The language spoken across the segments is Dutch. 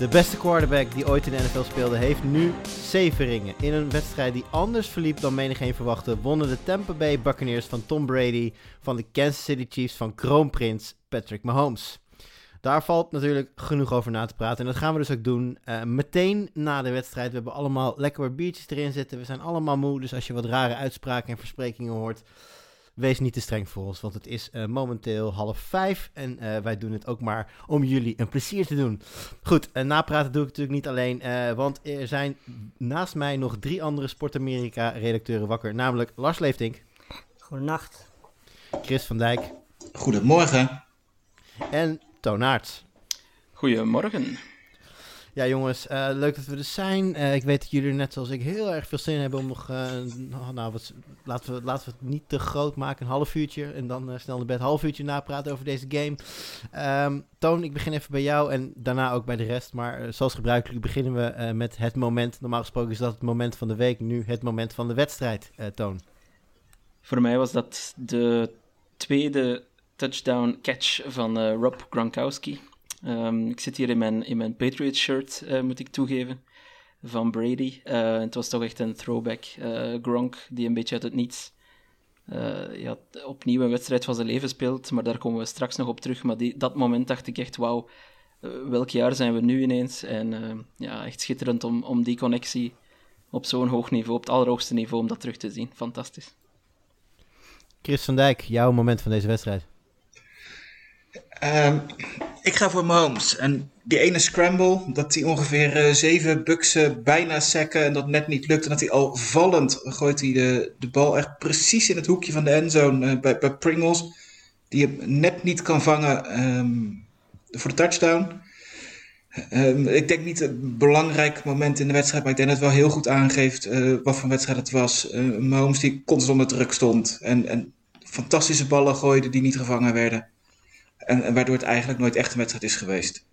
De beste quarterback die ooit in de NFL speelde heeft nu zeven ringen. In een wedstrijd die anders verliep dan menigeen verwachtte, wonnen de Tampa Bay Buccaneers van Tom Brady van de Kansas City Chiefs van kroonprins Patrick Mahomes. Daar valt natuurlijk genoeg over na te praten. En dat gaan we dus ook doen eh, meteen na de wedstrijd. We hebben allemaal lekker wat biertjes erin zitten. We zijn allemaal moe. Dus als je wat rare uitspraken en versprekingen hoort, wees niet te streng voor ons. Want het is eh, momenteel half vijf. En eh, wij doen het ook maar om jullie een plezier te doen. Goed, en napraten doe ik natuurlijk niet alleen. eh, want er zijn naast mij nog drie andere Sport Amerika redacteuren wakker. Namelijk Lars Leeftink, Goedenacht. Chris van Dijk Goedemorgen. en Toon Aerts. Goedemorgen. Ja, jongens, eh, leuk dat we er zijn. Eh, ik weet dat jullie net zoals ik heel erg veel zin hebben om nog. eh, nou, nou, wat, laten, we, laten we het niet te groot maken, een half uurtje. En dan snel naar bed, half uurtje napraten over deze game. Ehm, Toon, ik begin even bij jou en daarna ook bij de rest. Maar zoals gebruikelijk beginnen we met het moment. Normaal gesproken is dat het moment van de week, nu het moment van de wedstrijd, Toon. Voor mij was dat de tweede touchdown catch van Rob Gronkowski. Ehm, ik zit hier in mijn, in mijn Patriots shirt, eh, moet ik toegeven, van Brady. Eh, het was toch echt een throwback. Eh, Gronk, die een beetje uit het niets eh, ja, opnieuw een wedstrijd van zijn leven speelt. Maar daar komen we straks nog op terug. Maar die, dat moment dacht ik echt, wauw, eh, welk jaar zijn we nu ineens? En ja, echt schitterend om, om die connectie op zo'n hoog niveau, op het allerhoogste niveau, om dat terug te zien. Fantastisch. Chris van Dijk, jouw moment van deze wedstrijd. Ehm, ik ga voor Mahomes. En die ene scramble, dat hij ongeveer eh, zeven buksen bijna sacken en dat net niet lukt. En dat hij al vallend gooit hij de, de bal echt precies in het hoekje van de endzone eh, bij, bij Pringles. Die hem net niet kan vangen ehm, voor de touchdown. Ehm, ik denk niet een belangrijk moment in de wedstrijd, maar ik denk dat het wel heel goed aangeeft eh, wat voor wedstrijd het was. Eh, Mahomes die constant onder druk stond en, en fantastische ballen gooide die niet gevangen werden. En, waardoor het eigenlijk nooit echt een wedstrijd is geweest.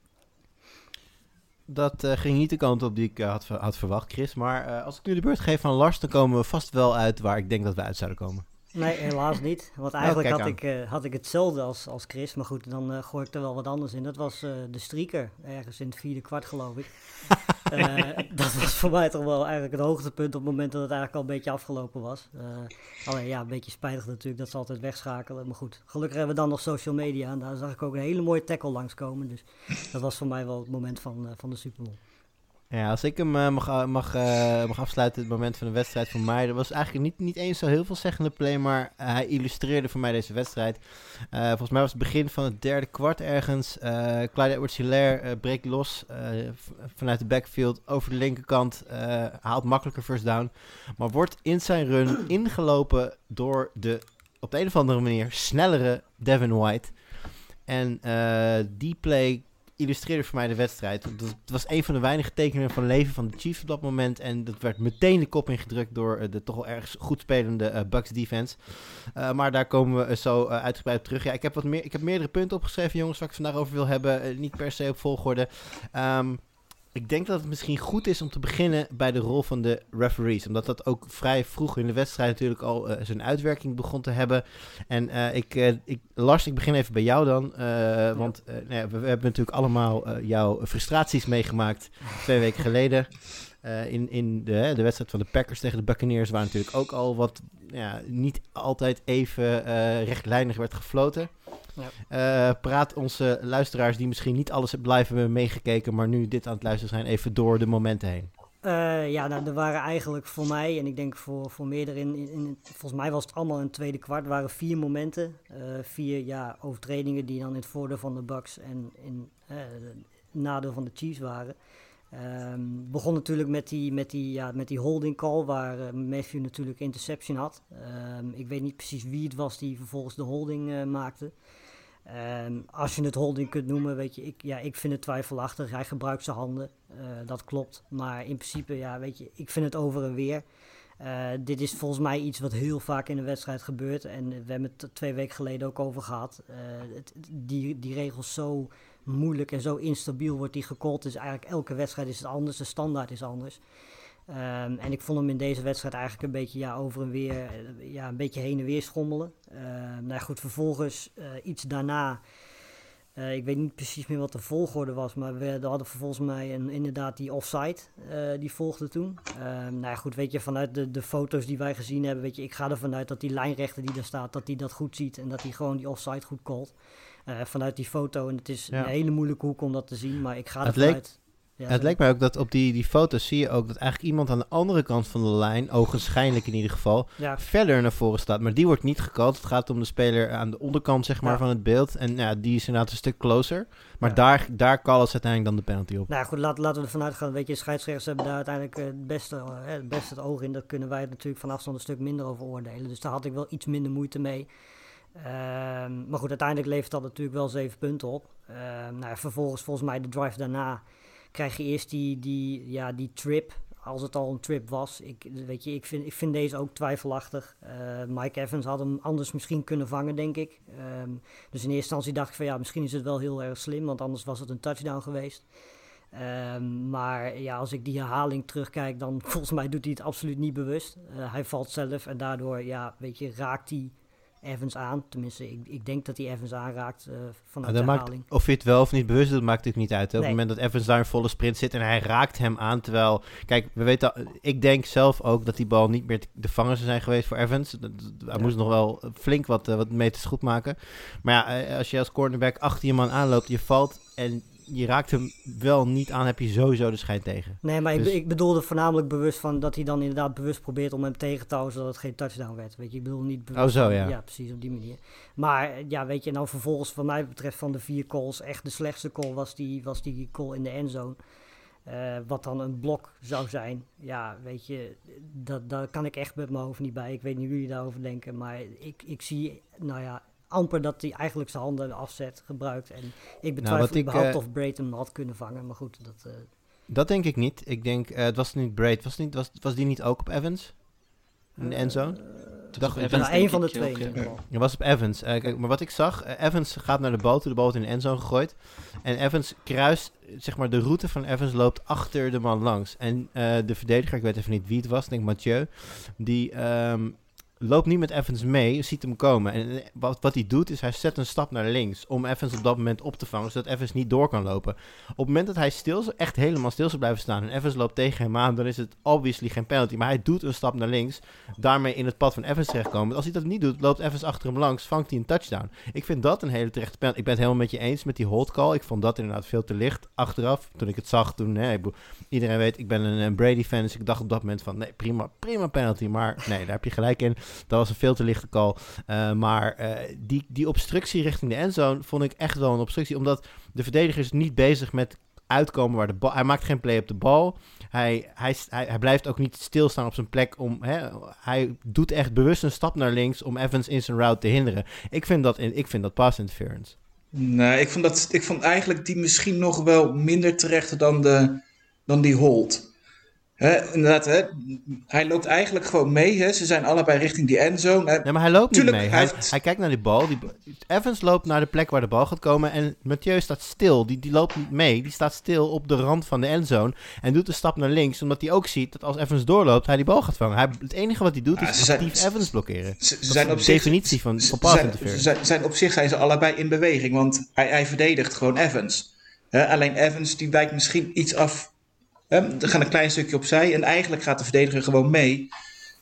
Dat eh, ging niet de kant op die ik eh, had, had verwacht, Chris. Maar eh, als ik nu de beurt geef van Lars, dan komen we vast wel uit waar ik denk dat we uit zouden komen. Nee, helaas niet. Want eigenlijk kijk had, ik, eh, had ik hetzelfde als, als Chris. Maar goed, dan eh, gooi ik er wel wat anders in. Dat was eh, de streaker. Ergens in het vierde kwart, geloof ik. Dat was voor mij toch wel eigenlijk het hoogtepunt op het moment dat het eigenlijk al een beetje afgelopen was. Alleen ja, een beetje spijtig natuurlijk dat ze altijd wegschakelen. Maar goed, gelukkig hebben we dan nog social media. En daar zag ik ook een hele mooie tackle langskomen. Dus dat was voor mij wel het moment van, van de Super Bowl. Ja, als ik hem eh, mag, mag, eh, mag afsluiten, het moment van de wedstrijd voor mij. Er was eigenlijk niet, niet eens zo heel veel zeggende play, maar eh, hij illustreerde voor mij deze wedstrijd. Volgens mij was het begin van het derde kwart ergens. Clyde Edwards-Hilaire breekt los vanuit de backfield over de linkerkant. haalt makkelijker first down, maar wordt in zijn run ingelopen door de op de een of andere manier snellere Devin White. En die play illustreerde voor mij de wedstrijd. Het was een van de weinige tekeningen van leven van de Chiefs op dat moment. En dat werd meteen de kop ingedrukt door eh, de toch wel erg goed spelende eh, Bucks defense. Eh, maar daar komen we zo uitgebreid op terug. Ja, ik heb, wat meer, ik heb meerdere punten opgeschreven, jongens, waar ik het vandaag over wil hebben. Niet per se op volgorde. Ehm, ik denk dat het misschien goed is om te beginnen bij de rol van de referees. Omdat dat ook vrij vroeg in de wedstrijd natuurlijk al eh, zijn uitwerking begon te hebben. En eh, ik, eh, ik, Lars, ik begin even bij jou dan. Want nou we, we hebben natuurlijk allemaal jouw frustraties meegemaakt twee weken geleden. Eh, in in de, de wedstrijd van de Packers tegen de Buccaneers, waar natuurlijk ook al wat ja, niet altijd even eh, rechtlijnig werd gefloten. Eh, praat onze luisteraars die misschien niet alles live hebben meegekeken, maar nu dit aan het luisteren zijn, even door de momenten heen. Ja, nou, er waren eigenlijk voor mij, en ik denk voor, voor meerdere, in, in, in- volgens mij was het allemaal in het tweede kwart, waren vier momenten. vier ja, overtredingen die dan in het voordeel van de Bucks en in het nadeel van de Chiefs waren. Ehm, begon natuurlijk met die, met die, ja, met die holding call waar eh, Matthew natuurlijk interception had. Ehm, ik weet niet precies wie het was die vervolgens de holding eh, maakte. Ehm, als je het holding kunt noemen, weet je, ik, ja, ik vind het twijfelachtig. Hij gebruikt zijn handen, eh, dat klopt. Maar in principe, ja, weet je, ik vind het over en weer. Uh, dit is volgens mij iets wat heel vaak in de wedstrijd gebeurt. En we hebben het twee weken geleden ook over gehad. Uh, die, die regels zo moeilijk en zo instabiel wordt die gecallt. Dus eigenlijk elke wedstrijd is het anders. De standaard is anders. Um, en ik vond hem in deze wedstrijd eigenlijk een beetje ja, over en weer, uh, ja, een beetje heen en weer schommelen. Uh, nou goed, vervolgens uh, iets daarna, uh, ik weet niet precies meer wat de volgorde was, maar we hadden volgens mij een, inderdaad die offside, die volgde toen. nou ja, goed, weet je, vanuit de, de foto's die wij gezien hebben, weet je, ik ga ervan uit dat die lijnrechter die daar staat, dat hij dat goed ziet en dat hij gewoon die offside goed calt. vanuit die foto, en het is ja. een hele moeilijke hoek om dat te zien, maar ik ga het leek... uit... Ja, het lijkt mij ook dat op die, die foto's zie je ook dat eigenlijk iemand aan de andere kant van de lijn, ogenschijnlijk in ieder geval, ja. verder naar voren staat. Maar die wordt niet gekald. Het gaat om de speler aan de onderkant zeg maar, Ja. van het beeld. En ja, die is inderdaad een stuk closer. Maar daar, daar callen ze uiteindelijk dan de penalty op. Nou goed, laat, laten we ervan uitgaan. Weet je, scheidsrechters hebben daar uiteindelijk eh, het beste, eh, het beste het oog in. Daar kunnen wij natuurlijk van afstand een stuk minder over oordelen. Dus daar had ik wel iets minder moeite mee. Ehm, maar goed, uiteindelijk levert dat natuurlijk wel zeven punten op. Ehm, nou vervolgens, volgens mij, de drive daarna krijg je eerst die, die, ja, die trip. Als het al een trip was. Ik, weet je, ik, vind, ik vind deze ook twijfelachtig. Eh, Mike Evans had hem anders misschien kunnen vangen, denk ik. Ehm, dus in eerste instantie dacht ik van ja, misschien is het wel heel erg slim. Want anders was het een touchdown geweest. Ehm, maar ja, als ik die herhaling terugkijk, dan volgens mij doet hij het absoluut niet bewust. Eh, hij valt zelf en daardoor, ja, weet je, raakt hij Evans aan. Tenminste, ik, ik denk dat hij Evans aanraakt eh, vanuit dat de maakt, of je het wel of niet bewust doet, maakt natuurlijk niet uit. hè. Op Nee. het moment dat Evans daar een volle sprint zit en hij raakt hem aan. Terwijl, kijk, we weten, al- ik denk zelf ook dat die bal niet meer vangen zou zijn geweest voor Evans. Dat- dat- Hij Ja. moest nog wel flink wat, eh, wat meters goed maken. Maar ja, eh, als je als cornerback achter je man aanloopt, je valt en je raakt hem wel niet aan, heb je sowieso de schijn tegen. Nee, maar ik, Dus- ik bedoelde voornamelijk bewust van dat hij dan inderdaad bewust probeert om hem tegen te houden zodat het geen touchdown werd. Weet je, ik bedoel niet bewust. Oh, zo, ja. Ja, precies op die manier. Maar ja, weet je, nou vervolgens, wat mij betreft, van de vier calls, echt de slechtste call was die, was die call in de endzone. Eh, wat dan een blok zou zijn. Ja, weet je, dat, daar kan ik echt met mijn hoofd niet bij. Ik weet niet hoe jullie daarover denken, maar ik, ik zie, nou ja, amper dat hij eigenlijk zijn handen afzet, gebruikt. En ik betwijfel Nou, wat ik, überhaupt eh, of Braid hem had kunnen vangen. Maar goed, dat... eh, Dat denk ik niet. Ik denk, eh, het was niet Braid. Was, niet, was, was die niet ook op Evans? In de endzone? Dacht, Evans, nou, één van de twee ja. Dat was op Evans. Eh, kijk, maar wat ik zag, Evans gaat naar de bal toe. De bal wordt in de endzone gegooid. En Evans kruist, zeg maar, de route van Evans loopt achter de man langs. En eh, de verdediger, ik weet even niet wie het was, ik denk Mathieu, die ehm, loopt niet met Evans mee, ziet hem komen. En eh, wat, wat hij doet, is hij zet een stap naar links om Evans op dat moment op te vangen, zodat Evans niet door kan lopen. Op het moment dat hij stil, echt helemaal stil zou blijven staan en Evans loopt tegen hem aan, dan is het obviously geen penalty. Maar hij doet een stap naar links, daarmee in het pad van Evans terechtkomen. Als hij dat niet doet, loopt Evans achter hem langs, vangt hij een touchdown. Ik vind dat een hele terechte penalty. Ik ben het helemaal met je eens met die hold call. Ik vond dat inderdaad veel te licht achteraf. Toen ik het zag, toen, iedereen weet, ik ben een, een Brady-fan, dus ik dacht op dat moment van, nee, prima, prima penalty. Maar nee, daar heb je gelijk in. Dat was een veel te lichte call. Eh, maar eh, die, die obstructie richting de endzone vond ik echt wel een obstructie, omdat de verdediger is niet bezig met uitkomen waar de bal... Hij maakt geen play op de bal. Hij, hij, hij, blijft ook niet stilstaan op zijn plek. Om, hè, hij doet echt bewust een stap naar links om Evans in zijn route te hinderen. Ik vind dat, ik vind dat pass interference. Nee, ik vond, dat, ik vond eigenlijk die misschien nog wel minder terecht dan, de, dan die hold. Hè, inderdaad, hè, hij loopt eigenlijk gewoon mee. Hè. Ze zijn allebei richting die endzone. Nee, maar hij loopt Tuurlijk, niet mee. hij Hij, heeft- hij kijkt naar die bal. Die, Evans loopt naar de plek waar de bal gaat komen. En Mathieu staat stil. Die, die loopt niet mee. Die staat stil op de rand van de endzone. En doet een stap naar links. Omdat hij ook ziet dat als Evans doorloopt, hij die bal gaat vangen. Hij, het enige wat hij doet Ja, is zijn- actief Evans blokkeren. Ze, Dat zijn de op zich, definitie van, van pass interference. zijn, zijn op zich zijn ze allebei in beweging, want hij, hij verdedigt gewoon Evans. Alleen Evans die wijkt misschien iets af. Hè, er gaat een klein stukje opzij en eigenlijk gaat de verdediger gewoon mee.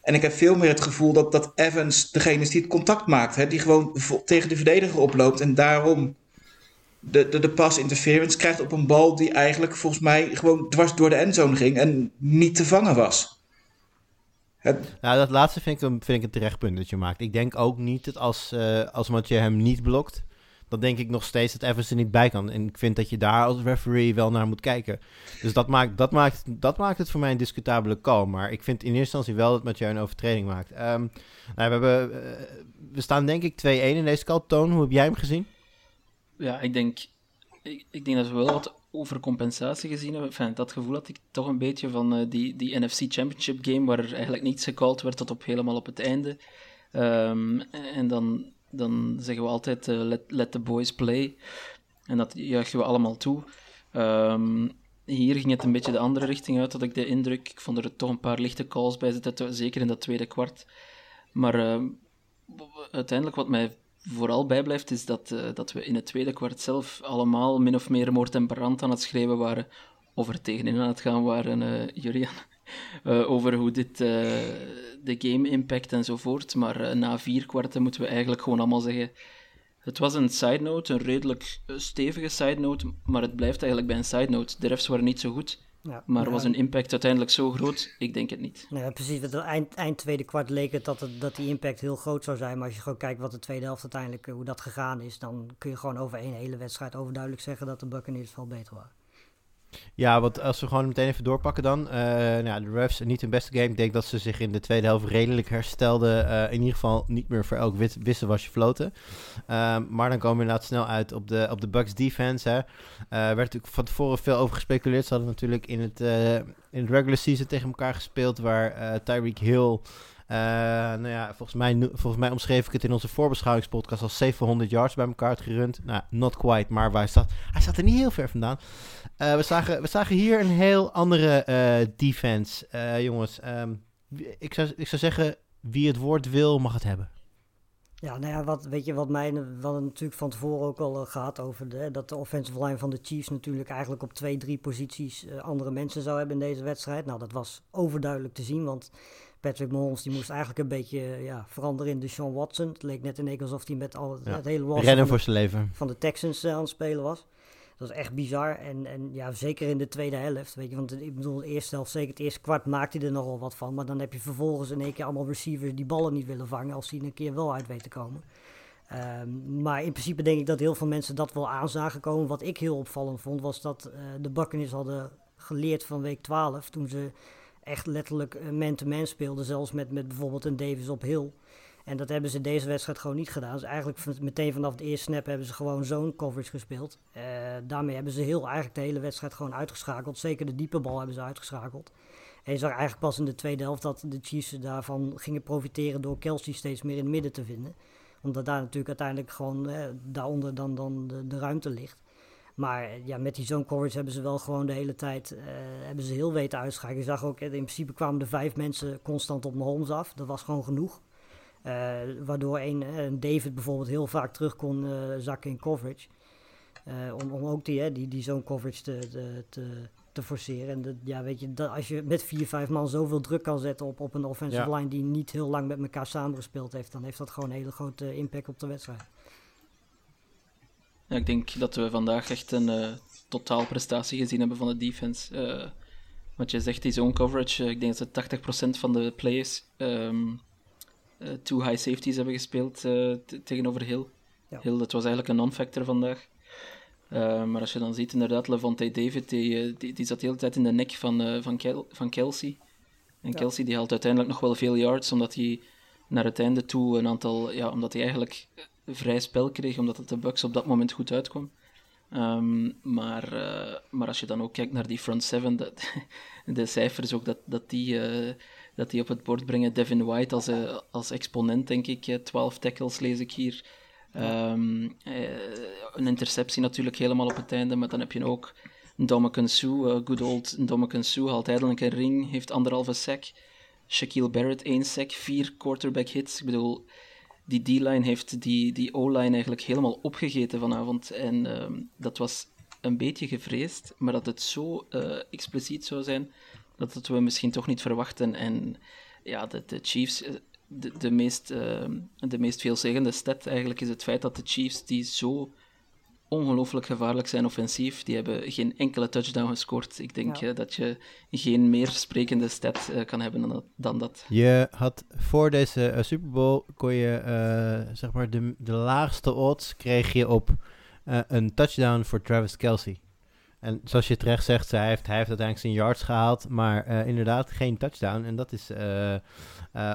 En ik heb veel meer het gevoel dat, dat Evans degene is die het contact maakt. Hè, die gewoon tegen de verdediger oploopt en daarom de, de, de pass interference krijgt op een bal die eigenlijk volgens mij gewoon dwars door de endzone ging en niet te vangen was. Het, Nou, dat laatste vind ik, een, vind ik een terecht punt dat je maakt. Ik denk ook niet dat als, eh als Mathieu hem niet blokt, dan denk ik nog steeds dat er niet bij kan. En ik vind dat je daar als referee wel naar moet kijken. Dus dat maakt, dat maakt, dat maakt het voor mij een discutabele call. Maar ik vind in eerste instantie wel dat Mathieu een overtreding maakt. Ehm, nou, we, hebben, eh, we staan denk ik 2-1 in deze call. Toon, hoe heb jij hem gezien? Ja, ik denk, ik, ik denk dat we wel wat overcompensatie gezien heb. Enfin, dat gevoel had ik toch een beetje van eh, die, die NFC Championship game, waar eigenlijk niets gecalled werd tot op helemaal op het einde. Ehm, en dan, dan zeggen we altijd, uh, let, let the boys play. En dat juichen we allemaal toe. Um, hier ging het een beetje de andere richting uit, had ik de indruk. Ik vond er toch een paar lichte calls bij zitten, zeker in dat tweede kwart. Maar uh, uiteindelijk wat mij vooral bijblijft, is dat, uh, dat we in het tweede kwart zelf allemaal min of meer moord en brand aan het schreeuwen waren. Of er tegenin aan het gaan waren, uh, Julian. over hoe dit de game impact enzovoort. Maar na vier kwarten moeten we eigenlijk gewoon allemaal zeggen het was een side note, een redelijk eh, stevige side note, maar het blijft eigenlijk bij een side note. De refs waren niet zo goed, ja, maar was een impact uiteindelijk zo groot? Ik denk het niet. Ja, precies. Het eind, eind tweede kwart leek het dat, het dat die impact heel groot zou zijn. Maar als je gewoon kijkt wat de tweede helft uiteindelijk, eh, hoe dat gegaan is, dan kun je gewoon over één hele wedstrijd overduidelijk zeggen dat de Buccaneers veel beter waren. Ja, want als we gewoon meteen even doorpakken dan. Uh, nou, de refs, niet hun beste game. Ik denk dat ze zich in de tweede helft redelijk herstelden. Uh, in ieder geval niet meer voor elk wit, wissel was je floten. Uh, maar dan komen we inderdaad snel uit op de, op de Bucks defense. Hè. werd natuurlijk van tevoren veel over gespeculeerd. Ze hadden natuurlijk in het, in het regular season tegen elkaar gespeeld. Waar Tyreek Hill... Nou ja, volgens mij, volgens mij omschreef ik het in onze voorbeschouwingspodcast als 700 yards bij elkaar gerund. Nou, not quite, maar waar staat, hij staat er niet heel ver vandaan. Uh, we, zagen, we zagen hier een heel andere uh, defense. jongens, um, ik, zou, ik zou zeggen, wie het woord wil, mag het hebben. Ja, nou ja, wat, weet je wat mij wat natuurlijk van tevoren ook al gaat over de, dat de offensive line van de Chiefs natuurlijk eigenlijk op twee, drie posities andere mensen zou hebben in deze wedstrijd. Nou, dat was overduidelijk te zien, want Patrick Mahomes die moest eigenlijk een beetje ja, veranderen in de Sean Watson. Het leek net in één alsof hij met al het hele roster Rennen voor zijn leven. van de Texans aan het spelen was. Dat is echt bizar. En, en ja, zeker in de tweede helft. Weet je, want ik bedoel, de eerste helft, zeker het eerste kwart, maakte hij er nogal wat van. Maar dan heb je vervolgens in één keer allemaal receivers die ballen niet willen vangen. Als die een keer wel uit weten te komen. Um, maar in principe denk ik dat heel veel mensen dat wel aan zagen komen. Wat ik heel opvallend vond, was dat uh, de Buccaneers hadden geleerd van week 12. Toen ze echt letterlijk man-to-man -man speelden. Zelfs met, met bijvoorbeeld een Davis op Hill. En dat hebben ze deze wedstrijd gewoon niet gedaan. Dus eigenlijk meteen vanaf de eerste snap hebben ze gewoon zo'n coverage gespeeld. Uh, daarmee hebben ze heel eigenlijk de hele wedstrijd gewoon uitgeschakeld. Zeker de diepe bal hebben ze uitgeschakeld. En je zag eigenlijk pas in de tweede helft dat de Chiefs daarvan gingen profiteren door Kelsey steeds meer in het midden te vinden. Omdat daar natuurlijk uiteindelijk gewoon uh, daaronder dan, dan de, ruimte ligt. Maar ja, met die zone coverage hebben ze wel gewoon de hele tijd hebben ze heel weten uitschakelen. Je zag ook, in principe kwamen de vijf mensen constant op Mahomes af. Dat was gewoon genoeg. Uh, waardoor een, een, David bijvoorbeeld heel vaak terug kon uh, zakken in coverage. om, om ook die, die, die zone coverage te, te, te forceren. En de, ja, weet je, dat, als je met vier, vijf man zoveel druk kan zetten op, op een offensive line die niet heel lang met elkaar samengespeeld heeft, dan heeft dat gewoon een hele grote impact op de wedstrijd. Ja, ik denk dat we vandaag echt een uh, totaal prestatie gezien hebben van de defense. Uh, wat je zegt, die zone coverage, uh, ik denk dat ze 80% van de plays um, two high safeties hebben gespeeld tegenover Hill. Ja. Hill, dat was eigenlijk een non-factor vandaag. maar als je dan ziet, inderdaad, Levante David, die, die, die, zat de hele tijd in de nek van, van, Kel van Kelsey. En ja. Kelsey die haalt uiteindelijk nog wel veel yards, omdat hij naar het einde toe een aantal, ja, omdat hij eigenlijk vrij spel kreeg, omdat het de Bucks op dat moment goed uitkwam. Um, maar, uh, maar als je dan ook kijkt naar die front seven, dat, de cijfers ook dat, dat, die, uh, dat die op het bord brengen. Devin White als, uh, als exponent, denk ik. 12 tackles lees ik hier. Um, een interceptie natuurlijk helemaal op het einde, maar dan heb je ook Dominican Sue, good old Dominican Sue, haalt eindelijk een ring, heeft anderhalve sack. Shaquille Barrett één sack, vier quarterback hits. Ik bedoel, die D-line heeft die, die O-line eigenlijk helemaal opgegeten vanavond. En uh, dat was een beetje gevreesd, maar dat het zo uh, expliciet zou zijn, dat het we misschien toch niet verwachten. En ja, de, de Chiefs, eh, de, de, meest, uh, de meest veelzeggende stat eigenlijk is het feit dat de Chiefs, die zo ongelooflijk gevaarlijk zijn offensief. Die hebben geen enkele touchdown gescoord. Ik denk ja. uh, dat je geen meer sprekende stat uh, kan hebben dan dat, dan dat, Je had voor deze uh, Super Bowl kon je zeg maar de, de laagste odds kreeg je op een touchdown voor Travis Kelsey. En zoals je terecht zegt, hij heeft, hij heeft uiteindelijk zijn yards gehaald, maar inderdaad geen touchdown. En dat is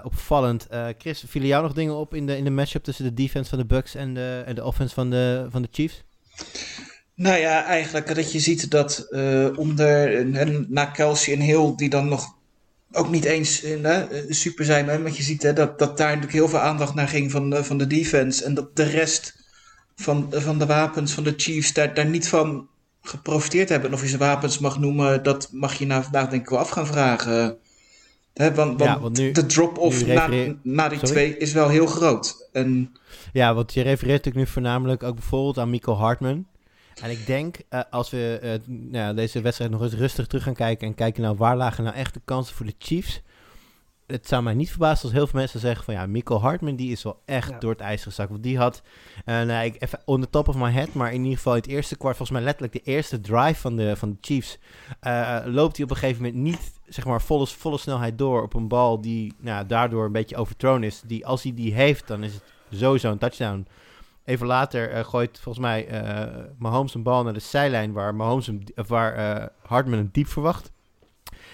opvallend. Chris, vielen jou nog dingen op in de, in de matchup tussen de defense van de Bucks en de, en de offense van de, van de Chiefs? Nou ja, eigenlijk dat je ziet dat onder en, na Kelsey en Hill, die dan nog ook niet eens super zijn, hè, want je ziet hè, dat, dat daar natuurlijk heel veel aandacht naar ging van, van de defense. En dat de rest van, van de wapens van de Chiefs daar, daar niet van geprofiteerd hebben. Of je ze wapens mag noemen, dat mag je na vandaag denk ik wel af gaan vragen. Want, want, ja, want nu, de drop-off na, na die Sorry? twee is wel heel groot. En, ja, want je refereert natuurlijk nu voornamelijk ook bijvoorbeeld aan Michael Hartman. En ik denk, uh, als we uh, nou, deze wedstrijd nog eens rustig terug gaan kijken en kijken naar waar lagen nou echt de kansen voor de Chiefs. Het zou mij niet verbazen als heel veel mensen zeggen van ja, Michael Hartman die is wel echt ja. door het ijs gezakt. Want die had, uh, nou, ik, even on the top of my head, maar in ieder geval het eerste kwart, volgens mij letterlijk de eerste drive van de, van de Chiefs, loopt hij op een gegeven moment niet zeg maar volle, volle snelheid door op een bal die nou, daardoor een beetje overthrown is. Die, als hij die heeft, dan is het sowieso een touchdown. Even later uh, gooit volgens mij Mahomes een bal naar de zijlijn waar, Mahomes hem, waar Hartman hem diep verwacht.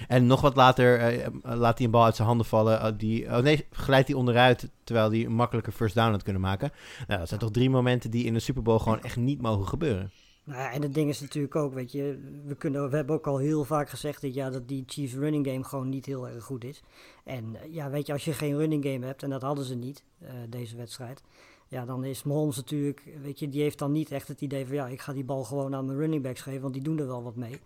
En nog wat later laat hij een bal uit zijn handen vallen. die, oh nee, glijdt hij onderuit terwijl hij een makkelijke first down had kunnen maken. Nou, dat zijn toch drie momenten die in een Super Bowl gewoon echt niet mogen gebeuren. Nou ja, en het ding is natuurlijk ook, weet je, we, kunnen, we hebben ook al heel vaak gezegd dat, ja, dat die Chiefs running game gewoon niet heel erg goed is. En ja, weet je, als je geen running game hebt, en dat hadden ze niet, deze wedstrijd, ja, dan is Mahomes natuurlijk, weet je, die heeft dan niet echt het idee van ja, ik ga die bal gewoon aan mijn running backs geven, want die doen er wel wat mee.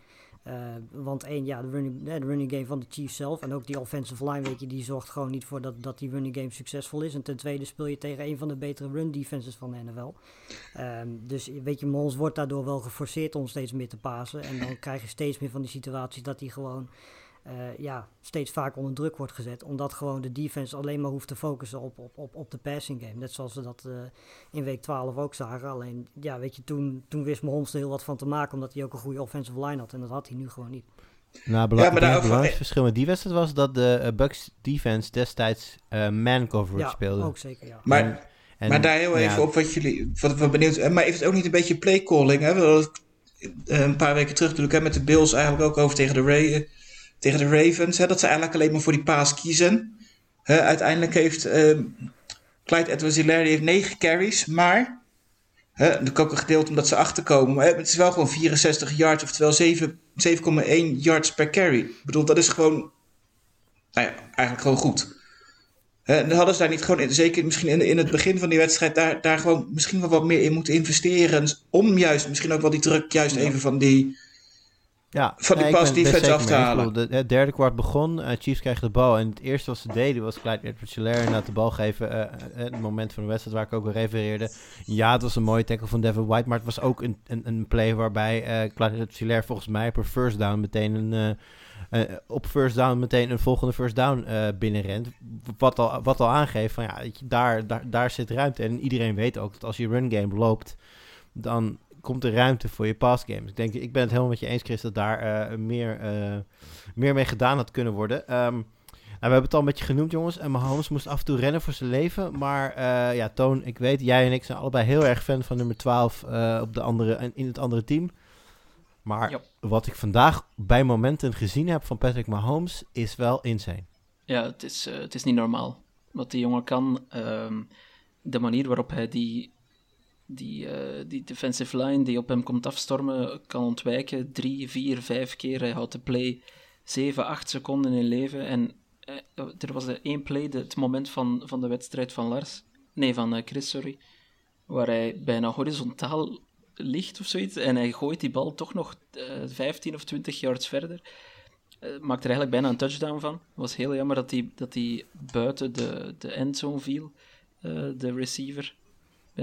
Uh, want één, ja, de running, de running game van de Chiefs zelf en ook die offensive line, weet je, die zorgt gewoon niet voor dat, dat die running game succesvol is. En ten tweede speel je tegen een van de betere run defenses van de NFL. Um, dus weet je, Mahomes wordt daardoor wel geforceerd om steeds meer te pasen. En dan krijg je steeds meer van die situaties dat hij gewoon uh, ja, steeds vaak onder druk wordt gezet. Omdat gewoon de defense alleen maar hoeft te focussen op, op, op, op de passing game. Net zoals we dat uh, in week 12 ook zagen. Alleen, ja, weet je, toen, toen wist Mahomes er heel wat van te maken. Omdat hij ook een goede offensive line had. En dat had hij nu gewoon niet. Nou, bela ja, maar het belangrijkste verschil met die wedstrijd was dat de uh, Bucks defense destijds man coverage ja, speelde. ook zeker, ja. Maar, en, maar daar heel even ja, op wat jullie, wat we benieuwd Maar heeft het ook niet een beetje play calling? Hè? We een paar weken terug natuurlijk met de Bills eigenlijk ook over tegen de Ray tegen de Ravens. Hè, dat ze eigenlijk alleen maar voor die paas kiezen. Uiteindelijk heeft uh, Clyde edwards hilaire heeft 9 carries, maar... Hè, dat ook een gedeelte omdat ze achterkomen. Maar het is wel gewoon 64 yards, oftewel 7,1 yards per carry. Ik bedoel, dat is gewoon... Nou ja, eigenlijk gewoon goed. En dan hadden ze daar niet gewoon, zeker misschien in, in het begin van die wedstrijd, daar, daar gewoon misschien wel wat meer in moeten investeren. Om juist, misschien ook wel die druk juist even van die, ja, van die nee, pas defense af te halen. Het derde kwart begon, uh, Chiefs kregen de bal. En het eerste wat ze deden was Clyde Edwards-Helaire naar de bal geven. Uh, het moment van de wedstrijd waar ik ook al refereerde. Ja, het was een mooie tackle van Devin White. Maar het was ook een, een, een play waarbij uh, Clyde Edwards-Helaire volgens mij per first down meteen een... Uh, op first down meteen een volgende first down uh, binnenrent. Wat al, wat al aangeeft van ja, daar, daar, daar zit ruimte. En iedereen weet ook dat als je run game loopt, dan komt er ruimte voor je passgames. Ik denk, ik ben het helemaal met je eens, Chris, dat daar uh, meer, uh, meer mee gedaan had kunnen worden. Um, nou, we hebben het al een beetje genoemd, jongens. En Mahomes moest af en toe rennen voor zijn leven. Maar uh, ja, Toon, ik weet, jij en ik zijn allebei heel erg fan van nummer 12 op de andere, in het andere team. Maar wat ik vandaag bij momenten gezien heb van Patrick Mahomes is wel insane. Ja, het is, het is niet normaal. Wat die jongen kan, um, de manier waarop hij die die, uh, die defensive line die op hem komt afstormen kan ontwijken. Drie, vier, vijf keer. Hij houdt de play 7, 8 seconden in leven. En uh, er was één play, de, het moment van, van de wedstrijd van Lars. Nee, van uh, Chris, sorry. Waar hij bijna horizontaal ligt of zoiets. En hij gooit die bal toch nog 15 of 20 yards verder. maakt er eigenlijk bijna een touchdown van. Het was heel jammer dat hij dat die buiten de, de endzone viel, de receiver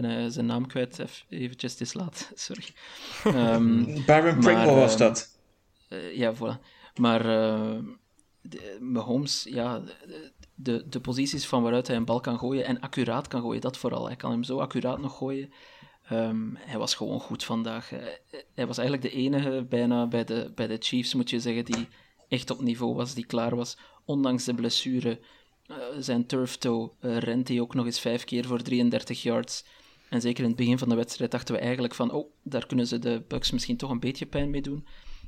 ben uh, zijn naam kwijt, eventjes, het is laat, sorry. Um, Baron Pringle was ehm, dat. Uh, ja, voilà. Maar uh, de, Mahomes, ja, de, de posities van waaruit hij een bal kan gooien en accuraat kan gooien, dat vooral. Hij kan hem zo accuraat nog gooien. Um, hij was gewoon goed vandaag. hij was eigenlijk de enige bijna bij de, bij de Chiefs, moet je zeggen, die echt op niveau was, die klaar was, ondanks de blessure. Uh, zijn turf toe uh, rent hij ook nog eens vijf keer voor 33 yards. En zeker in het begin van de wedstrijd dachten we eigenlijk van, oh, daar kunnen ze de Bucks misschien toch een beetje pijn mee doen.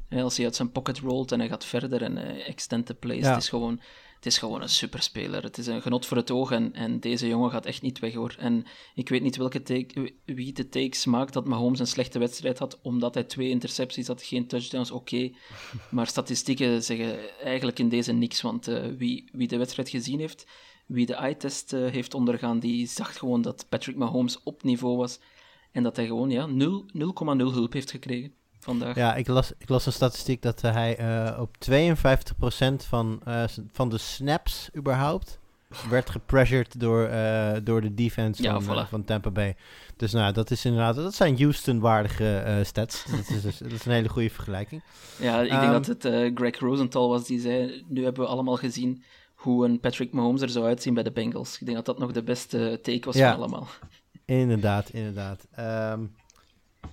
als hij uit zijn pocket rolt en hij gaat verder en uh, extend the plays. Het is gewoon het is gewoon een superspeler. Het is een genot voor het oog en, en deze jongen gaat echt niet weg hoor. En ik weet niet welke take, wie de takes maakt dat Mahomes een slechte wedstrijd had, omdat hij twee intercepties had, geen touchdowns, oké. Maar statistieken zeggen eigenlijk in deze niks, want uh, wie, wie de wedstrijd gezien heeft, wie de eye-test uh, heeft ondergaan, die zag gewoon dat Patrick Mahomes op niveau was en dat hij gewoon ja, 0,0 hulp heeft gekregen vandaag. Ja, ik las, ik las een statistiek dat uh, hij uh, op 52% van, uh, van de snaps überhaupt werd gepressured door, door de defense ja, van, voilà. van Tampa Bay. Dus nou, dat is inderdaad, dat zijn Houston-waardige stats. dat, is dus, dat is een hele goede vergelijking. Ja, ik Um, denk dat het Greg Rosenthal was die zei, nu hebben we allemaal gezien hoe een Patrick Mahomes er zou uitzien bij de Bengals. Ik denk dat dat nog de beste take was Ja. van allemaal. Inderdaad, inderdaad. Ehm,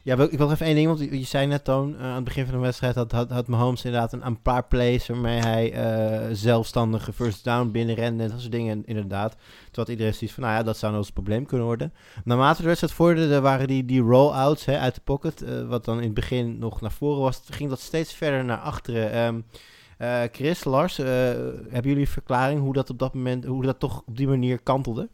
ja, ik wil nog even één ding, want je zei net, Toon, uh, aan het begin van de wedstrijd had, had, had Mahomes inderdaad een, een paar plays waarmee hij uh, zelfstandige first down binnenrende en dat soort dingen, inderdaad. Terwijl iedereen zoiets van, nou ja, dat zou nou eens een probleem kunnen worden. Naarmate de wedstrijd vorderde, waren die, die roll-outs hè, uit de pocket, uh, wat dan in het begin nog naar voren was, ging dat steeds verder naar achteren. Um, uh, Chris, Lars, uh, hebben jullie een verklaring hoe dat op dat moment, hoe dat toch op die manier kantelde?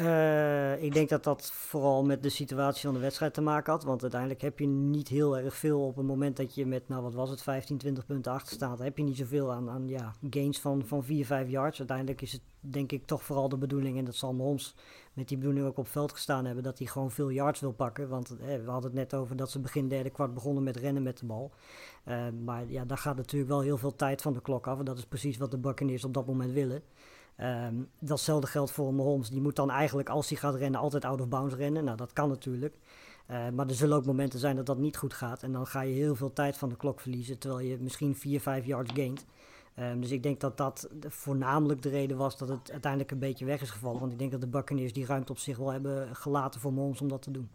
Uh, ik denk dat dat vooral met de situatie van de wedstrijd te maken had. Want uiteindelijk heb je niet heel erg veel op het moment dat je met, nou wat was het, 15, 20 punten achter staat. Heb je niet zoveel aan, aan ja, gains van, van 4, 5 yards. Uiteindelijk is het denk ik toch vooral de bedoeling, en dat zal Mahomes met die bedoeling ook op veld gestaan hebben, dat hij gewoon veel yards wil pakken. Want eh, we hadden het net over dat ze begin derde kwart begonnen met rennen met de bal. Uh, maar ja, daar gaat natuurlijk wel heel veel tijd van de klok af. En dat is precies wat de Buccaneers op dat moment willen. Um, datzelfde geldt voor Mahomes. Die moet dan eigenlijk, als hij gaat rennen, altijd out of bounds rennen. Nou, dat kan natuurlijk. Uh, maar er zullen ook momenten zijn dat dat niet goed gaat. En dan ga je heel veel tijd van de klok verliezen. Terwijl je misschien 4, 5 yards gaint. Um, dus ik denk dat dat voornamelijk de reden was dat het uiteindelijk een beetje weg is gevallen. Want ik denk dat de Buccaneers die ruimte op zich wel hebben gelaten voor Mahomes om dat te doen.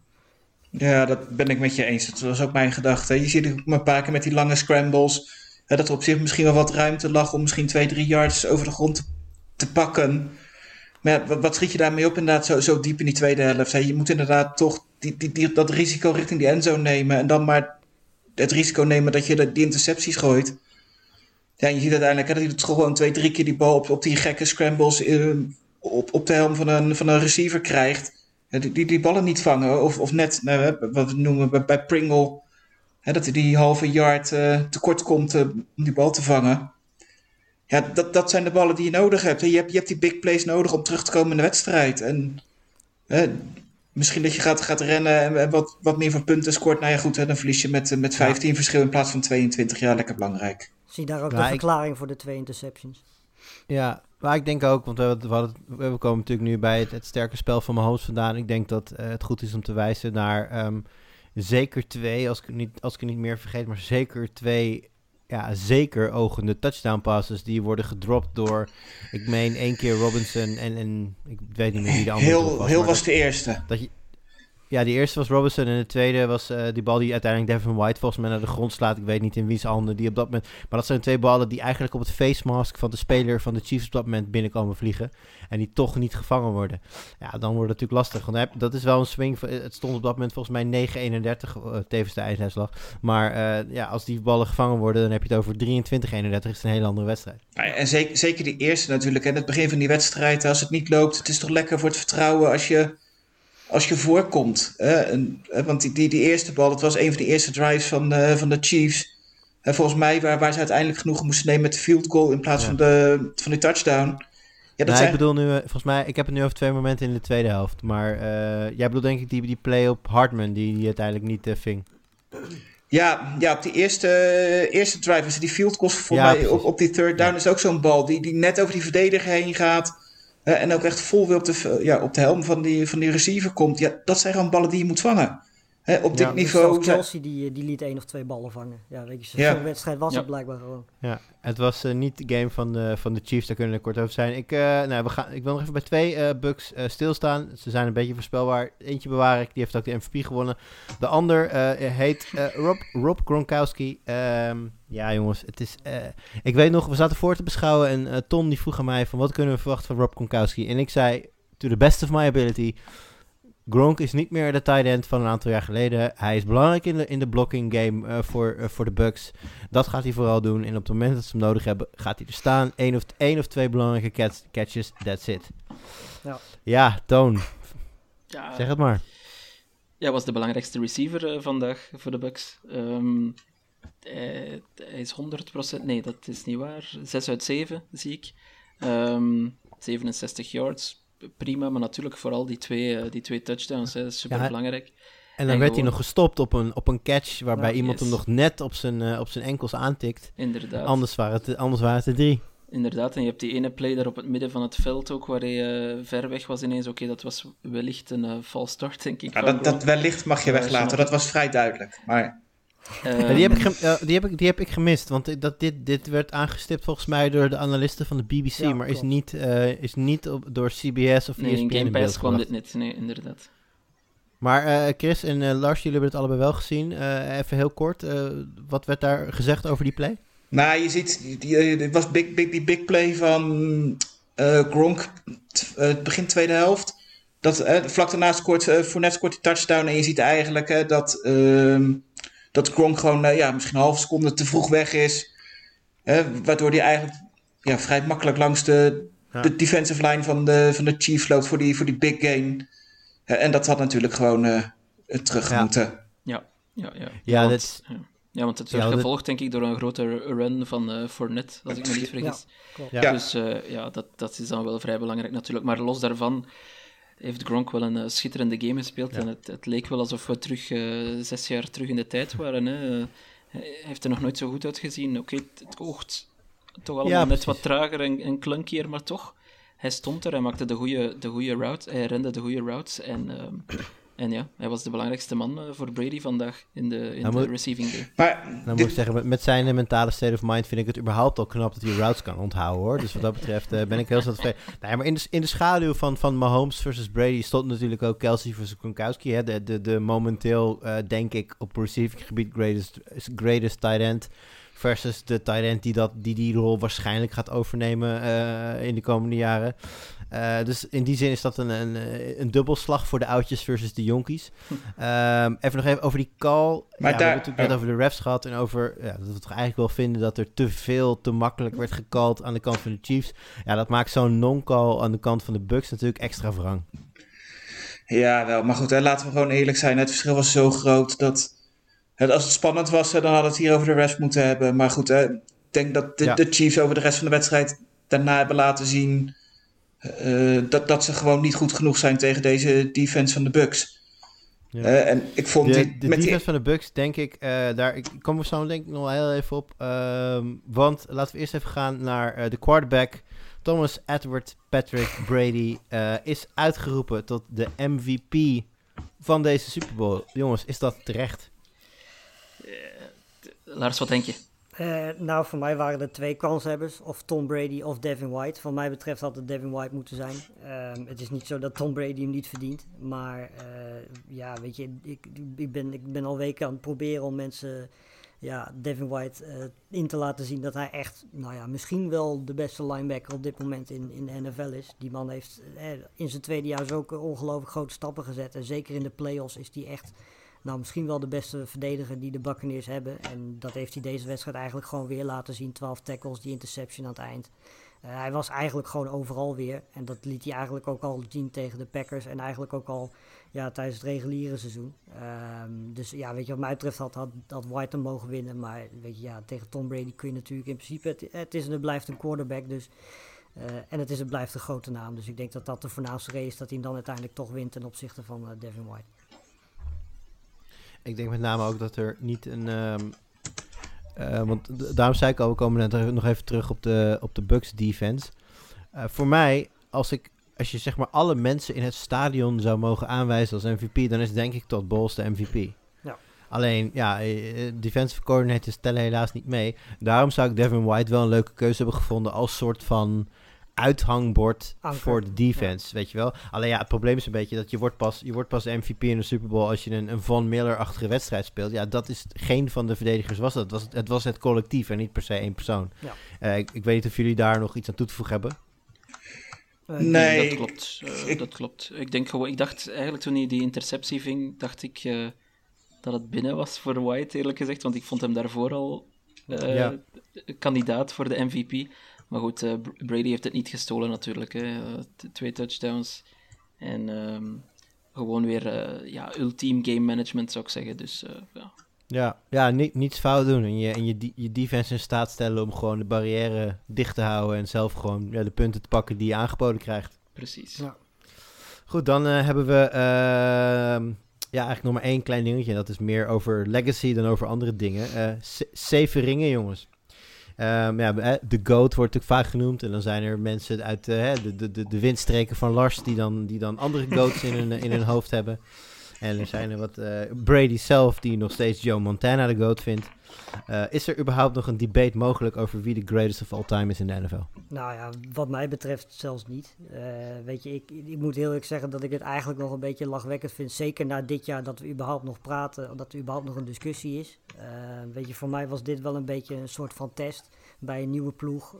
Ja, dat ben ik met je eens. Dat was ook mijn gedachte. Je ziet het een paar keer met die lange scrambles. Dat er op zich misschien wel wat ruimte lag om misschien 2, 3 yards over de grond te te pakken. Maar wat, schiet je daarmee op inderdaad zo, zo diep in die tweede helft? Je moet inderdaad toch die, die, dat risico richting die endzone nemen. En dan maar het risico nemen dat je die intercepties gooit. Ja, je ziet uiteindelijk dat hij gewoon twee, drie keer die bal op, op die gekke scrambles uh, op, op de helm van een, van een receiver krijgt. Die, die, die ballen niet vangen. Of, of net, nou, wat we noemen bij, bij Pringle. Hè, dat hij die halve yard uh, tekort komt uh, om die bal te vangen. Ja, dat, dat zijn de ballen die je nodig hebt. Je, hebt. je hebt die big plays nodig om terug te komen in de wedstrijd. En hè, misschien dat je gaat, gaat rennen en, en wat, wat meer van punten scoort. Nou ja, goed, hè, dan verlies je met, met 15 ja. verschil in plaats van 22. Ja, lekker belangrijk. Zie daar ook ja, de verklaring ik... voor de twee interceptions. Ja, maar ik denk ook, want we, we, we komen natuurlijk nu bij het, het sterke spel van mijn hoofd vandaan. Ik denk dat uh, het goed is om te wijzen naar um, zeker twee, als ik, niet, als ik het niet meer vergeet, maar zeker twee ja, zeker ogende touchdown passes die worden gedropt door, ik meen één keer Robinson en, en ik weet niet meer wie de andere heel, was. Heel was de eerste. Dat je, ja, de eerste was Robinson en de tweede was uh, die bal die uiteindelijk Devin White volgens mij naar de grond slaat. Ik weet niet in wie's handen die op dat moment... Maar dat zijn twee ballen die eigenlijk op het face mask van de speler van de Chiefs op dat moment binnenkomen vliegen. En die toch niet gevangen worden. Ja, dan wordt het natuurlijk lastig. Want dat is wel een swing. Het stond op dat moment volgens mij 9-31, uh, tevens de einduitslag. Maar uh, ja, als die ballen gevangen worden, dan heb je het over 23-31. Is een hele andere wedstrijd. En zeker, zeker die eerste natuurlijk. En het begin van die wedstrijd, als het niet loopt, het is toch lekker voor het vertrouwen als je als je voorkomt. Hè? En, want die, die, die eerste bal, dat was een van de eerste drives van, uh, van de Chiefs. En volgens mij waar, waar ze uiteindelijk genoeg moesten nemen met de field goal in plaats ja. van, de, van de touchdown. Ja, dat zijn... ik bedoel nu, uh, volgens mij, ik heb het nu over twee momenten in de tweede helft. Maar uh, jij bedoelt denk ik die, die play op Hartman, die, die uiteindelijk niet uh, ving. Ja, ja, op die eerste, eerste drive, die field goal voor ja, mij op, op die third down, ja. is ook zo'n bal die, die net over die verdediger heen gaat. En ook echt vol weer op de, ja, op de helm van die, van die receiver komt. Ja, dat zijn gewoon ballen die je moet vangen. Hè, op dit ja, niveau. Dus Chelsea die, die liet één of twee ballen vangen. Ja, weet je, zo'n ja. wedstrijd was het blijkbaar gewoon. Ja, het was uh, niet de game van de, van de Chiefs, daar kunnen we kort over zijn. Ik, uh, nou, we gaan, ik wil nog even bij twee uh, bugs stilstaan. Ze zijn een beetje voorspelbaar. Eentje bewaar ik, die heeft ook de MVP gewonnen. De ander heet Rob, Rob Gronkowski. Um, ja, jongens, het is. Uh, ik weet nog, we zaten voor te beschouwen en uh, Tom die vroeg aan mij van wat kunnen we verwachten van Rob Gronkowski? En ik zei, to the best of my ability, Gronk is niet meer de tight end van een aantal jaar geleden. Hij is belangrijk in de, in de blocking game eh, voor, eh, voor de Bucks. Dat gaat hij vooral doen. En op het moment dat ze hem nodig hebben, gaat hij er staan. Eén of, één of twee belangrijke catch- catches, that's it. Ja. Ja, Toon, Ja, zeg het maar. Ja, was de belangrijkste receiver eh, vandaag voor de Bucks. Ehm, hij, hij is 100%, nee, dat is niet waar. 6 uit 7 zie ik. Ehm, 67 yards, prima, maar natuurlijk vooral die twee, eh, die twee touchdowns, hè, dat is super belangrijk. En dan En werd hij nog gestopt op een, op een catch waarbij Ja, iemand yes. hem nog net op zijn, eh, op zijn enkels aantikt. Inderdaad. Anders waren, het, anders waren het er drie. Inderdaad, en je hebt die ene play daar op het midden van het veld ook, waar hij eh, ver weg was ineens. Oké, dat was wellicht een eh false start, denk ik. Ja, dat, dat wellicht mag je Ja, weglaten. Dat was vrij duidelijk. Maar Ehm, Ja, die, heb ik die, heb ik, die heb ik gemist, want dit- dat, dit, dit werd aangestipt volgens mij door de analisten van de BBC, Ja, maar is niet, eh, is niet op, door CBS of Nee, ESPN in Game in beeld Pass kwam dit niet, nee, inderdaad. Maar eh, Chris en eh, Lars, jullie hebben het allebei wel gezien. Eh, even heel kort, eh, wat werd daar gezegd over die play? Nou, je ziet, die, die, dit was big, big, die big play van eh, Gronk, begin tweede helft. Dat, vlak daarna scoort eh Fournette scoort die touchdown en je ziet eigenlijk eh, dat, ehm, dat Gronk gewoon eh, ja, misschien een halve seconde te vroeg weg is. Waardoor hij eigenlijk ja, vrij makkelijk langs de, Ja. de defensive line van de, van de Chiefs loopt voor die, voor die big gain. En dat had natuurlijk gewoon eh, terug Ja. moeten. Ja, ja, ja. Ja, want, dat is- ja. want het Ja, werd dat- gevolgd, denk ik, door een grote run van eh Fournette, als ik me niet vergis. klopt. Ja. Ja. Dus eh, ja, dat, dat is dan wel vrij belangrijk natuurlijk. Maar los daarvan heeft Gronk wel een eh, schitterende game gespeeld. En het, het leek wel alsof we terug, eh, zes jaar terug in de tijd waren. Hè. Hij heeft er nog nooit zo goed uitgezien. Oké, het, het oogt toch allemaal Ja, net wat trager en, en klunkier, maar toch. Hij stond er, hij maakte de goede de goede route, hij rende de goede routes. En, ehm, en ja, hij was de belangrijkste man eh, voor Brady vandaag in de, in Nou, de moet- receiving game. Maar Dan dit- moet ik zeggen, met, met zijn mentale state of mind vind ik het überhaupt al knap dat hij routes kan onthouden hoor. Dus wat dat betreft eh, ben ik heel tevreden. Nee, maar in de, in de schaduw van, van Mahomes versus Brady stond natuurlijk ook Kelsey versus Gronkowski. Hè? De, de, de momenteel, eh, denk ik, op receiving gebied greatest, greatest tight end. Versus de end die, dat, die die rol waarschijnlijk gaat overnemen eh, in de komende jaren. Eh, dus in die zin is dat een, een, een dubbelslag voor de oudjes versus de jonkies. Ehm, even nog even over die call. Maar ja, we hebben daar- het natuurlijk net over de refs gehad en over ja, dat we toch eigenlijk wel vinden dat er te veel, te makkelijk werd gecalled aan de kant van de Chiefs. Ja, dat maakt zo'n non-call aan de kant van de Bucks natuurlijk extra wrang. Ja, wel. Maar goed, hè, laten we gewoon eerlijk zijn. Het verschil was zo groot dat... als het spannend was, dan hadden we het hier over de rest moeten hebben. Maar goed, ik denk dat de, Ja. de Chiefs over de rest van de wedstrijd daarna hebben laten zien... eh, dat, dat ze gewoon niet goed genoeg zijn tegen deze defense van de Bucks. Ja. Eh, en ik vond De, die, de met die, defense van de Bucks, denk ik, eh, daar ik kom er zo denk ik nog heel even op. Ehm, want laten we eerst even gaan naar de quarterback. Thomas Edward Patrick Brady is uitgeroepen tot de MVP van deze Super Bowl. Jongens, is dat terecht? Lars, wat denk je? Eh, nou, voor mij waren er twee kanshebbers. Of Tom Brady of Devin White. Van mij betreft had het Devin White moeten zijn. Ehm, het is niet zo dat Tom Brady hem niet verdient. Maar eh, ja, weet je, ik, ik, ben, ik ben al weken aan het proberen om mensen... Ja, Devin White eh, in te laten zien dat hij echt, nou ja, misschien wel de beste linebacker op dit moment in, in de NFL is. Die man heeft in zijn tweede jaar zulke ongelooflijk grote stappen gezet. En zeker in de playoffs is hij echt nou, misschien wel de beste verdediger die de Buccaneers hebben. En dat heeft hij deze wedstrijd eigenlijk gewoon weer laten zien. 12 tackles, die interception aan het eind. Eh, hij was eigenlijk gewoon overal weer. En dat liet hij eigenlijk ook al zien tegen de Packers. En eigenlijk ook al ja, tijdens het reguliere seizoen. Ehm, dus ja, weet je, wat mij betreft had, had, White hem mogen winnen. Maar weet je, ja, tegen Tom Brady kun je natuurlijk in principe... Het, is het blijft een quarterback, dus... eh, en het is en blijft een grote naam. Dus ik denk dat dat de voornaamste reden is dat hij hem dan uiteindelijk toch wint ten opzichte van eh, Devin White. Ik denk met name ook dat er niet een. ehm, eh, want daarom zei ik al, we komen net nog even terug op de, op de Bucks defense. Eh, voor mij, als ik. Als je zeg maar alle mensen in het stadion zou mogen aanwijzen als MVP, dan is denk ik Todd Bowles de MVP. Ja. Alleen, ja, eh, defensive coordinators tellen helaas niet mee. Daarom zou ik Devin White wel een leuke keuze hebben gevonden als soort van uithangbord Anker. voor de defense, weet je wel. Alleen ja, het probleem is een beetje dat je wordt pas, je wordt pas MVP in de Super Bowl als je een, een Von Miller-achtige wedstrijd speelt. Ja, dat is geen van de verdedigers was dat. Het was het, het was het collectief en niet per se één persoon. Ja. Eh, ik, ik weet niet of jullie daar nog iets aan toe te voegen hebben. Eh, Nee, dat klopt. eh, ik- dat klopt. Ik, denk gewoon, ik dacht eigenlijk toen hij die interceptie ving, dacht ik eh, dat het binnen was voor White, eerlijk gezegd. Want ik vond hem daarvoor al eh, Ja. kandidaat voor de MVP. Maar goed, eh, Br- Brady heeft het niet gestolen natuurlijk. Hè. Eh, twee touchdowns. En ehm, gewoon weer eh, ja, ultiem game management zou ik zeggen. Dus eh, ja, Ja, ja niet, niets fout doen en, je, en je, je defense in staat stellen om gewoon de barrière dicht te houden en zelf gewoon ja, de punten te pakken die je aangeboden krijgt. precies. Ja. Goed, dan eh, hebben we ehm, ja, eigenlijk nog maar één klein dingetje. En dat is meer over legacy dan over andere dingen. Eh, zeven ringen, jongens. Ehm, ja, de GOAT wordt natuurlijk vaak genoemd. En dan zijn er mensen uit eh, de, de, de, de windstreken van Lars die dan, die dan andere GOATs in hun, in hun hoofd hebben. En er zijn er wat eh, Brady zelf die nog steeds Joe Montana de GOAT vindt. Eh, is er überhaupt nog een debate mogelijk over wie de greatest of all time is in de NFL? Nou ja, wat mij betreft zelfs niet. Eh, weet je, ik, ik moet heel eerlijk zeggen dat ik het eigenlijk nog een beetje lachwekkend vind. Zeker na dit jaar dat we überhaupt nog praten, dat er überhaupt nog een discussie is. Weet je, voor mij was dit wel een beetje een soort van test bij een nieuwe ploeg.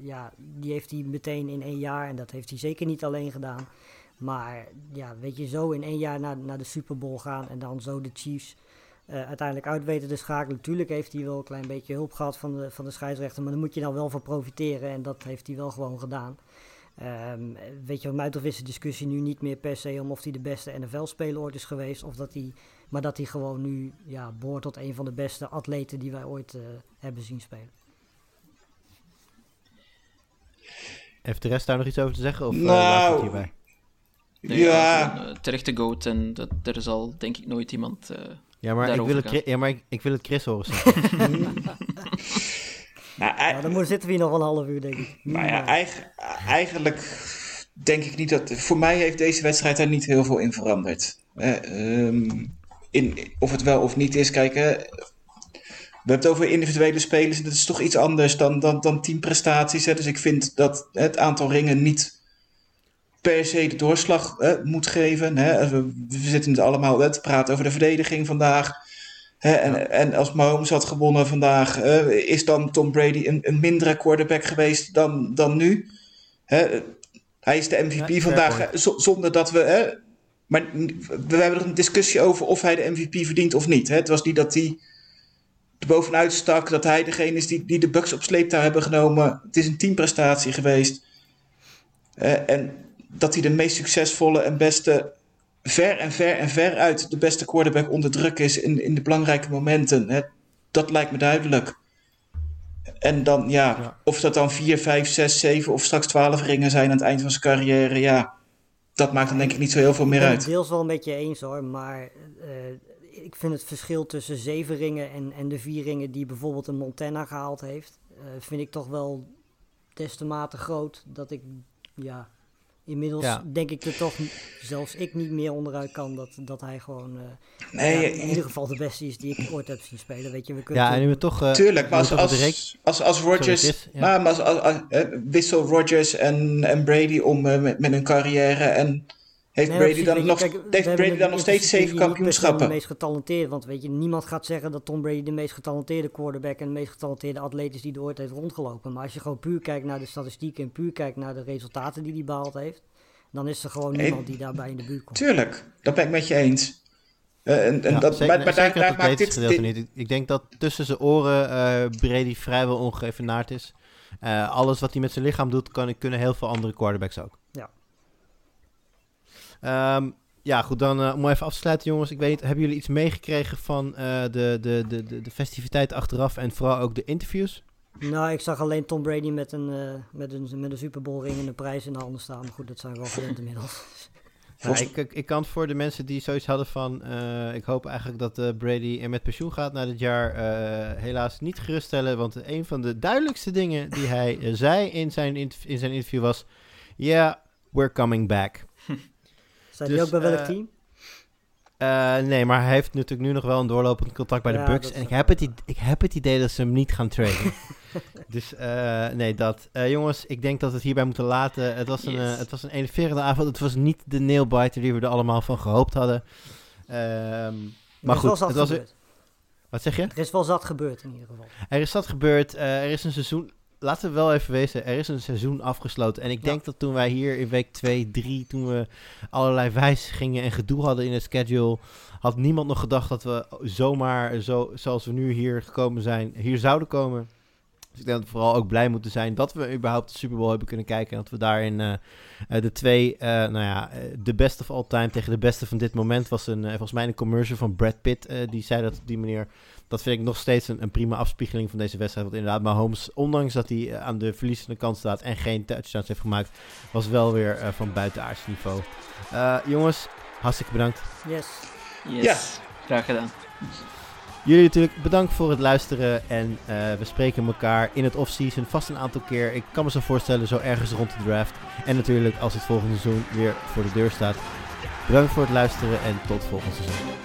Ja, die heeft hij meteen in één jaar en dat heeft hij zeker niet alleen gedaan. Maar ja, weet je, zo in één jaar naar, naar de Super Bowl gaan en dan zo de Chiefs eh, uiteindelijk uit weten te schakelen. Natuurlijk heeft hij wel een klein beetje hulp gehad van de, van de scheidsrechter, maar daar moet je nou wel van profiteren en dat heeft hij wel gewoon gedaan. Ehm, weet je, wat mij betreft is de discussie nu niet meer per se om of hij de beste NFL-speler ooit is geweest, of dat hij, maar dat hij gewoon nu ja, behoort tot een van de beste atleten die wij ooit eh, hebben zien spelen. Heeft de rest daar nog iets over te zeggen? Of eh, Nou, laat ik het hierbij? Nee, Ja. gewoon, eh, terechte goat en dat, er zal denk ik nooit iemand... eh, Ja, maar, ik wil, het, ja, maar ik, ik wil het Chris horen zeggen. Nou, Ja, dan moet- zitten we hier nog wel een half uur, denk ik. Maar ja, Minimaal. eigen- eigenlijk denk ik niet dat. Voor mij heeft deze wedstrijd daar niet heel veel in veranderd. Eh, ehm, in, of het wel of niet is, kijk, we hebben het over individuele spelers en dat is toch iets anders dan, dan, dan teamprestaties. Hè? Dus ik vind dat het aantal ringen niet per se de doorslag moet geven. Hè? We, we zitten het allemaal hè, te praten over de verdediging vandaag. Hè? En, en als Mahomes had gewonnen vandaag, eh, is dan Tom Brady een, een mindere quarterback geweest dan, dan nu? Hè? Hij is de MVP Ja, vandaag, zonder dat we. Hè, maar we hebben er een discussie over of hij de MVP verdient of niet. Hè? Het was niet dat hij er bovenuit stak, dat hij degene is die, die de Bucks op sleeptouw hebben genomen. Het is een teamprestatie geweest. Eh, en dat hij de meest succesvolle en beste, ver en ver en ver uit de beste quarterback onder druk is in, in de belangrijke momenten. Hè? Dat lijkt me duidelijk. En dan, ja, Ja. of dat dan 4, 5, 6, 7 of straks 12 ringen zijn aan het eind van zijn carrière, ja, dat maakt dan denk ik niet zo heel veel meer Ik ben het uit. deels wel een beetje eens hoor, maar eh, ik vind het verschil tussen zeven ringen en, en de vier ringen die bijvoorbeeld een Montana gehaald heeft, eh, vind ik toch wel des te mate groot dat ik, ja, inmiddels Ja. denk ik er toch, zelfs ik niet meer onderuit kan dat, dat hij gewoon eh, Nee, ja, in ieder geval de beste is die ik ooit heb zien spelen. Weet je, we kunnen Ja, en nu we natuurlijk- toch... eh, Tuurlijk, maar als, als, als, als Rodgers, ja. maar, maar als, als- als- eh, wissel Rodgers en, en Brady om eh, met, met hun carrière en heeft Nee, Brady dan nog, kijk, we heeft hebben Brady dan nog steeds zeven kampioenschappen? De meest getalenteerde, want weet je, niemand gaat zeggen dat Tom Brady de meest getalenteerde quarterback en de meest getalenteerde atleet is die er ooit heeft rondgelopen. Maar als je gewoon puur kijkt naar de statistieken en puur kijkt naar de resultaten die hij behaald heeft, dan is er gewoon niemand die daarbij in de buurt komt. Tuurlijk, dat ben ik met je eens. Eh, en, en Ja, dat, zeker, maar, maar daar, zeker daar het maakt atletische dit, gedeelte dit- niet. Ik, ik denk dat tussen zijn oren eh, Brady vrijwel ongeëvenaard is. Eh, alles wat hij met zijn lichaam doet, kan, kunnen heel veel andere quarterbacks ook. Ja. Ehm, ja, goed, dan eh, om even af te sluiten, jongens. Ik weet niet, hebben jullie iets meegekregen van eh, de, de, de, de, de festiviteit achteraf en vooral ook de interviews? Nou, ik zag alleen Tom Brady met een, eh, met een, met een Super Bowl ring en een prijs in de handen staan. Maar goed, dat zijn we wel gewend inmiddels. Nou, ik, ik, ik kan voor de mensen die zoiets hadden van... eh, ik hoop eigenlijk dat eh, Brady er met pensioen gaat na dit jaar... eh, helaas niet geruststellen. Want een van de duidelijkste dingen die hij zei in zijn, in zijn interview was... Yeah, we're coming back. Zijn Dus, ook bij welk eh, team? Eh, nee, maar hij heeft natuurlijk nu nog wel een doorlopend contact bij de Bucks. En ik heb, het, id- ik heb het idee dat ze hem niet gaan traden. dus eh, nee, dat. Jongens, ik denk dat we het hierbij moeten laten. Het was, een, Yes. het was een enerverende avond. Het was niet de nailbiter die we er allemaal van gehoopt hadden. Ehm, maar is wel goed, zat het was, gebeurd. wat zeg je? Er is wel zat gebeurd in ieder geval. Er is dat gebeurd. er is een seizoen laten we wel even wezen, er is een seizoen afgesloten. En ik Ja. denk dat toen wij hier in week 2, 3, toen we allerlei wijzigingen en gedoe hadden in het schedule, had niemand nog gedacht dat we zomaar, zo, zoals we nu hier gekomen zijn, hier zouden komen. Dus ik denk dat we vooral ook blij moeten zijn dat we überhaupt de Super Bowl hebben kunnen kijken. En dat we daarin eh, eh, de twee, eh, nou ja, de beste of all time tegen de beste van dit moment was een, eh, volgens mij een commercial van Brad Pitt. eh, die zei dat op die manier. Dat vind ik nog steeds een, een prima afspiegeling van deze wedstrijd. Want inderdaad, Mahomes, ondanks dat hij aan de verliezende kant staat en geen touchdowns heeft gemaakt, was wel weer eh, van buitenaards niveau. Eh, jongens, hartstikke bedankt. Yes. Yes, graag gedaan. Jullie natuurlijk bedankt voor het luisteren. En eh, we spreken elkaar in het offseason vast een aantal keer. Ik kan me zo voorstellen, zo ergens rond de draft. En natuurlijk als het volgende seizoen weer voor de deur staat. Bedankt voor het luisteren en tot volgend seizoen.